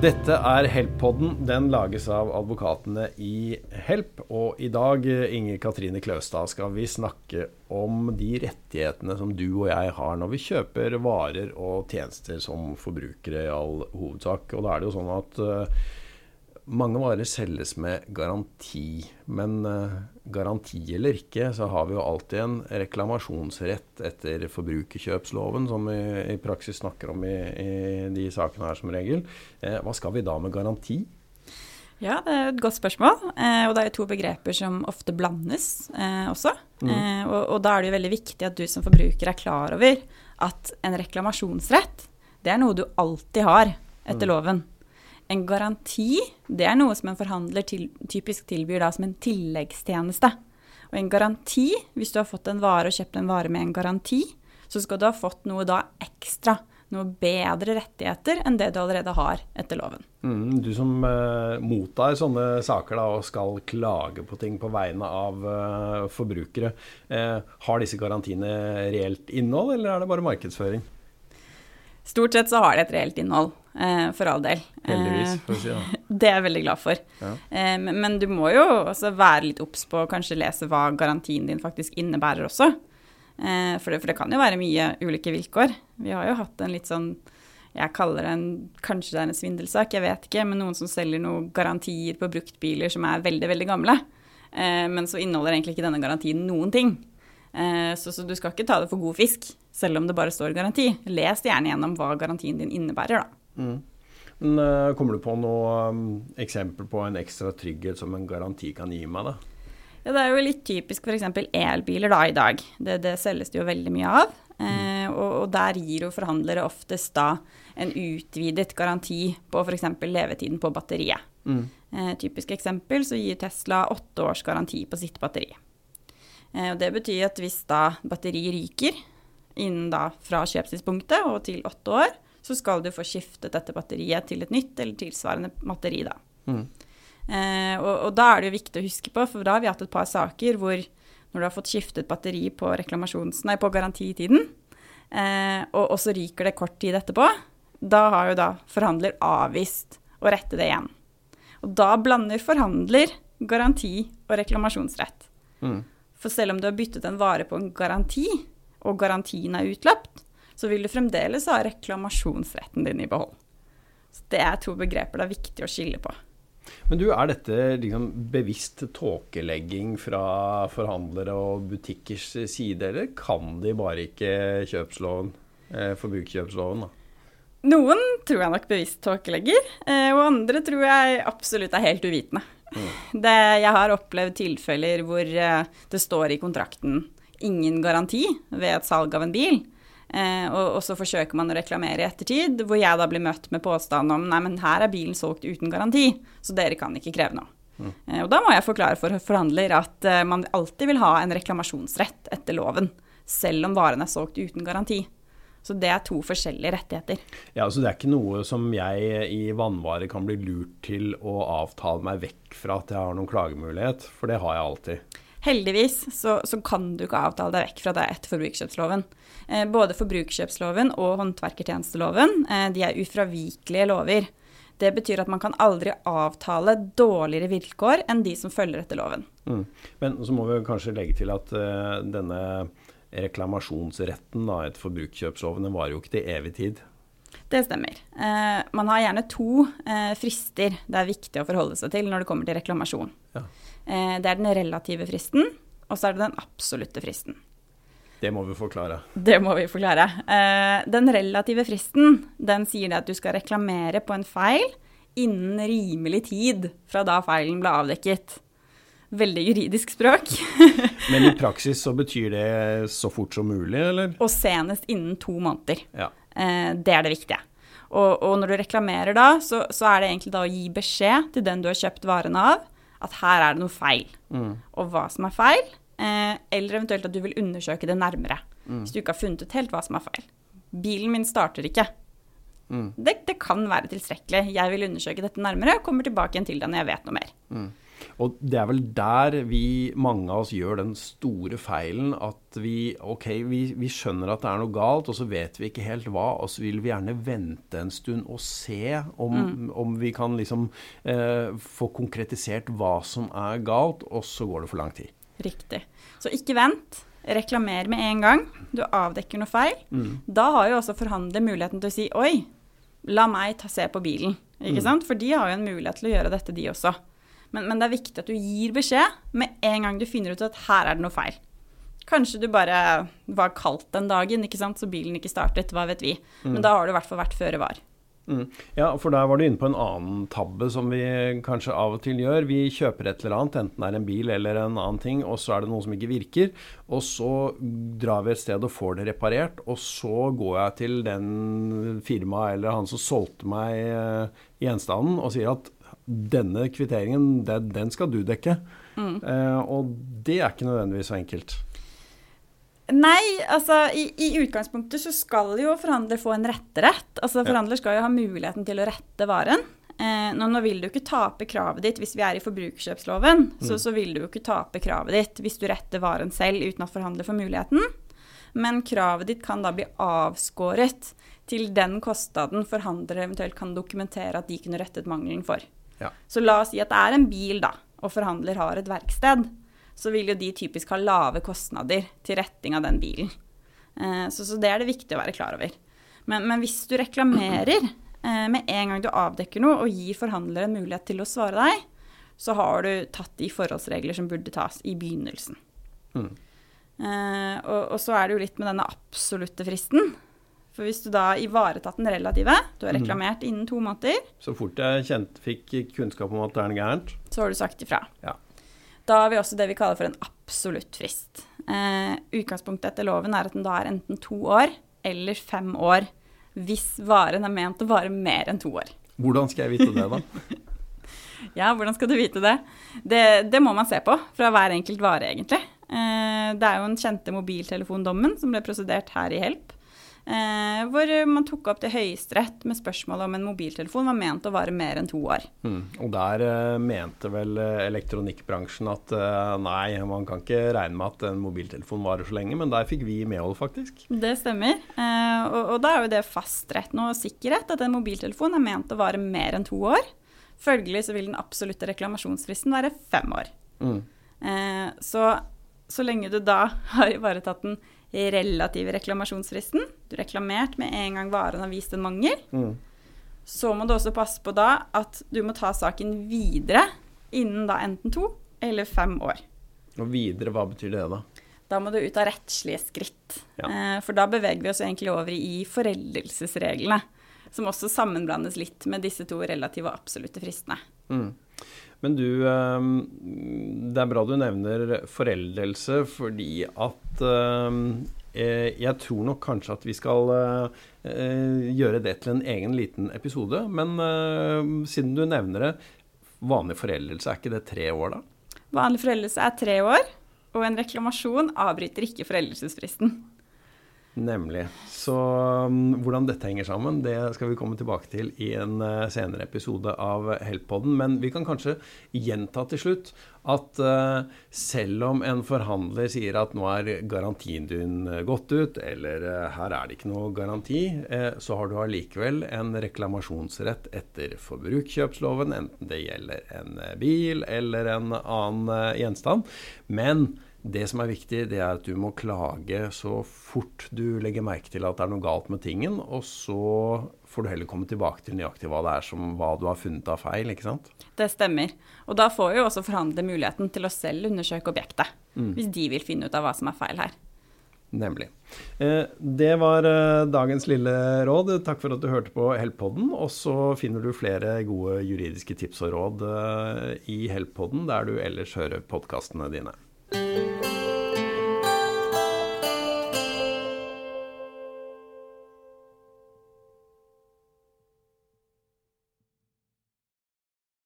Dette er Help-podden. Den lages av advokatene i Help. Og i dag, Inger Katrine Kløstad, skal vi snakke om de rettighetene som du og jeg har når vi kjøper varer og tjenester som forbrukere i all hovedsak. Og da er det jo sånn at uh, mange varer selges med garanti, men uh, garanti eller ikke, så har vi jo alltid en reklamasjonsrett etter forbrukerkjøpsloven, som vi i praksis snakker om i, i de sakene her som regel. Eh, hva skal vi da med garanti? Ja, det er et godt spørsmål. Eh, og det er to begreper som ofte blandes eh, også. Mm. Eh, og, og, da er det jo veldig viktig at du som forbruker er klar over at en reklamasjonsrett, det er noe du alltid har etter mm. loven. En garanti det er noe som en forhandler til, typisk tilbyr da, som en tilleggstjeneste. Og en garanti, hvis du har fått en vare og kjøpt en vare med en garanti, så skal du ha fått noe da ekstra. Noe bedre rettigheter enn det du allerede har etter loven. Mm, du som eh, mottar sånne saker da, og skal klage på ting på vegne av eh, forbrukere, eh, har disse garantiene reelt innhold, eller er det bare markedsføring? Stort sett så har det et reelt innhold, eh, for all del. Heldigvis, for å si det. Det er jeg veldig glad for. Ja. Eh, men du må jo også være litt obs på å kanskje lese hva garantien din faktisk innebærer også. Eh, for, det, for, det, kan jo være mye ulike vilkår. Vi har jo hatt en litt sånn jeg kaller det en Kanskje det er en svindelsak, jeg vet ikke. Men noen som selger noen garantier på bruktbiler som er veldig, veldig gamle. Eh, men så inneholder egentlig ikke denne garantien noen ting. Eh, så, så, du skal ikke ta det for god fisk, selv om det bare står garanti. Les gjerne gjennom hva garantien din innebærer, da. Mm. Men, uh, kommer du på noe um, eksempel på en ekstra trygghet som en garanti kan gi meg? da? Ja, Det er jo litt typisk f.eks. elbiler da i dag. Det, det, selges det jo veldig mye av. Eh, og, og, der gir jo forhandlere oftest da en utvidet garanti på f.eks. levetiden på batteriet. Mm. Eh, typisk eksempel så gir Tesla åtte års garanti på sitt batteri. Eh, og Det betyr at hvis da batteriet ryker innen da fra kjøpstidspunktet og til åtte år, så skal du få skiftet dette batteriet til et nytt eller tilsvarende batteri. da. Mm. Eh, og, og, da er det jo viktig å huske på, for da har vi hatt et par saker hvor når du har fått skiftet batteri på, nei, på garantitiden, eh, og, og, så ryker det kort tid etterpå, da har jo da forhandler avvist å rette det igjen. Og da blander forhandler garanti og reklamasjonsrett. Mm. For selv om du har byttet en vare på en garanti, og garantien er utløpt, så vil du fremdeles ha reklamasjonsretten din i behold. Så Det er to begreper det er viktig å skille på. Men du, Er dette liksom bevisst tåkelegging fra forhandlere og butikkers side, eller kan de bare ikke kjøpsloven, eh, forbrukerkjøpsloven? da? Noen tror jeg nok bevisst tåkelegger, eh, og andre tror jeg absolutt er helt uvitende. Det, jeg har opplevd tilfeller hvor eh, det står i kontrakten ingen garanti ved et salg av en bil. Eh, og, og, så forsøker man å reklamere i ettertid, hvor jeg da blir møtt med påstanden om nei, men her er bilen solgt uten garanti, så dere kan ikke kreve noe. Mm. Eh, og da må jeg forklare for forhandler at eh, man alltid vil ha en reklamasjonsrett etter loven, selv om varen er solgt uten garanti. Så det er to forskjellige rettigheter. Ja, Så det er ikke noe som jeg i vannvare kan bli lurt til å avtale meg vekk fra at jeg har noen klagemulighet, for det har jeg alltid. Heldigvis så, så kan du ikke avtale deg vekk fra det etter forbrukerkjøpsloven. Eh, både forbrukerkjøpsloven og håndverkertjenesteloven eh, de er ufravikelige lover. Det betyr at man kan aldri avtale dårligere vilkår enn de som følger etter loven. Mm. Men så må vi kanskje legge til at uh, denne reklamasjonsretten da, etter forbrukerkjøpsloven den varer jo ikke til evig tid. Det stemmer. Eh, man har gjerne to eh, frister det er viktig å forholde seg til når det kommer til reklamasjon. Ja. Eh, det er den relative fristen, og så er det den absolutte fristen. Det må vi forklare. Det må vi forklare. Eh, den relative fristen den sier det at du skal reklamere på en feil innen rimelig tid fra da feilen ble avdekket veldig juridisk språk. Men i praksis så betyr det så fort som mulig, eller? Og senest innen to måneder. Ja. Eh, det er det viktige. Og, og, når du reklamerer da, så, så, er det egentlig da å gi beskjed til den du har kjøpt varen av, at her er det noe feil. Mm. Og hva som er feil, eh, eller eventuelt at du vil undersøke det nærmere. Mm. Hvis du ikke har funnet ut helt hva som er feil. Bilen min starter ikke. Mm. Det, det, kan være tilstrekkelig. Jeg vil undersøke dette nærmere og kommer tilbake igjen til det når jeg vet noe mer. Mm. Og det er vel der vi, mange av oss, gjør den store feilen at vi ok, vi, vi, skjønner at det er noe galt, og så vet vi ikke helt hva, og så vil vi gjerne vente en stund og se om, mm. om vi kan liksom eh, få konkretisert hva som er galt, og så går det for lang tid. Riktig. Så ikke vent. Reklamer med en gang. Du avdekker noe feil. Mm. Da har jo også forhandler muligheten til å si oi, la meg ta, se på bilen. Ikke mm. sant? For de har jo en mulighet til å gjøre dette, de også. Men, men, det er viktig at du gir beskjed med en gang du finner ut at her er det noe feil. Kanskje du bare var kaldt den dagen, ikke sant? så bilen ikke startet, hva vet vi. Mm. Men da har du i hvert fall vært føre var. Mm. Ja, for der var du inne på en annen tabbe som vi kanskje av og til gjør. Vi kjøper et eller annet, enten det er en bil eller en annen ting, og så er det noe som ikke virker. Og så drar vi et sted og får det reparert, og så går jeg til den firmaet eller han som solgte meg eh, gjenstanden og sier at denne kvitteringen, den, den skal du dekke. Mm. Eh, og det er ikke nødvendigvis så enkelt. Nei, altså i, i, utgangspunktet så skal jo forhandler få en retterett. Altså Forhandler skal jo ha muligheten til å rette varen. Eh, nå, nå, vil du ikke tape kravet ditt hvis vi er i forbrukerkjøpsloven. Mm. Så, så, vil du jo ikke tape kravet ditt hvis du retter varen selv uten at forhandler får muligheten. Men kravet ditt kan da bli avskåret til den kostnaden forhandler eventuelt kan dokumentere at de kunne rettet mangelen for. Ja. Så la oss si at det er en bil, da, og forhandler har et verksted. Så vil jo de typisk ha lave kostnader til retting av den bilen. Eh, så, så, det er det viktig å være klar over. Men, men hvis du reklamerer eh, med en gang du avdekker noe og gir forhandler en mulighet til å svare deg, så har du tatt de forholdsregler som burde tas i begynnelsen. Mm. Eh, og, og, så er det jo litt med denne absolutte fristen. For hvis du da har ivaretatt den relative, du har mhm. reklamert innen to måneder Så fort jeg kjent, fikk kunnskap om at det er noe gærent? Så har du sagt ifra. Ja. Da har vi også det vi kaller for en absolutt frist. Eh, utgangspunktet etter loven er at den da er enten to år eller fem år hvis varen er ment å vare mer enn to år. Hvordan skal jeg vite det, da? ja, hvordan skal du vite det? det? det? må man se på fra hver enkelt vare, egentlig. Eh, det er jo den kjente mobiltelefondommen som ble prosedert her i Help. Eh, hvor man tok opp til Høyesterett med spørsmålet om en mobiltelefon var ment å vare mer enn to år. Mm. Og der eh, mente vel eh, elektronikkbransjen at eh, nei, man kan ikke regne med at en mobiltelefon varer så lenge, men der fikk vi medhold, faktisk. Det stemmer. Eh, og, og, da er jo det fastrett og sikkerhet at en mobiltelefon er ment å vare mer enn to år. Følgelig så vil den absolutte reklamasjonsfristen være fem år. Mm. Eh, så så lenge du da har ivaretatt den relative reklamasjonsfristen. Du reklamert med en gang varen har vist en mangel. Mm. Så må du også passe på da at du må ta saken videre innen da enten to eller fem år. Og videre, hva betyr det da? Da må du ut av rettslige skritt. Ja. Eh, for da beveger vi oss egentlig over i foreldelsesreglene, som også sammenblandes litt med disse to relative og absolutte fristene. Mm. Men du, ehm, det er bra du nevner foreldelse, fordi at ehm, eh, jeg tror nok kanskje at vi skal eh, gjøre det til en egen liten episode. Men ehm, siden du nevner det, vanlig foreldelse, er ikke det tre år da? Vanlig foreldelse er tre år, og en reklamasjon avbryter ikke foreldelsesfristen. Nemlig. Så um, hvordan dette henger sammen, det skal vi komme tilbake til i en uh, senere episode av Help-podden. Men vi kan kanskje gjenta til slutt at uh, selv om en forhandler sier at nå er garantien din uh, gått ut, eller her er det ikke noe garanti, så har du allikevel en reklamasjonsrett etter forbrukerkjøpsloven, enten det gjelder en bil eller en annen gjenstand. Men det som er viktig, det er at du må klage så fort du legger merke til at det er noe galt med tingen, og så får du heller komme tilbake til nøyaktig hva det er som, hva du har funnet av feil. ikke sant? Det stemmer. Og da får jo også forhandle muligheten til å selv undersøke objektet, mm. hvis de vil finne ut av hva som er feil her. Nemlig. Eh, det var eh, dagens lille råd. Takk for at du hørte på Help-podden. Og så finner du flere gode juridiske tips og råd eh, i Help-podden der du ellers hører podkastene dine.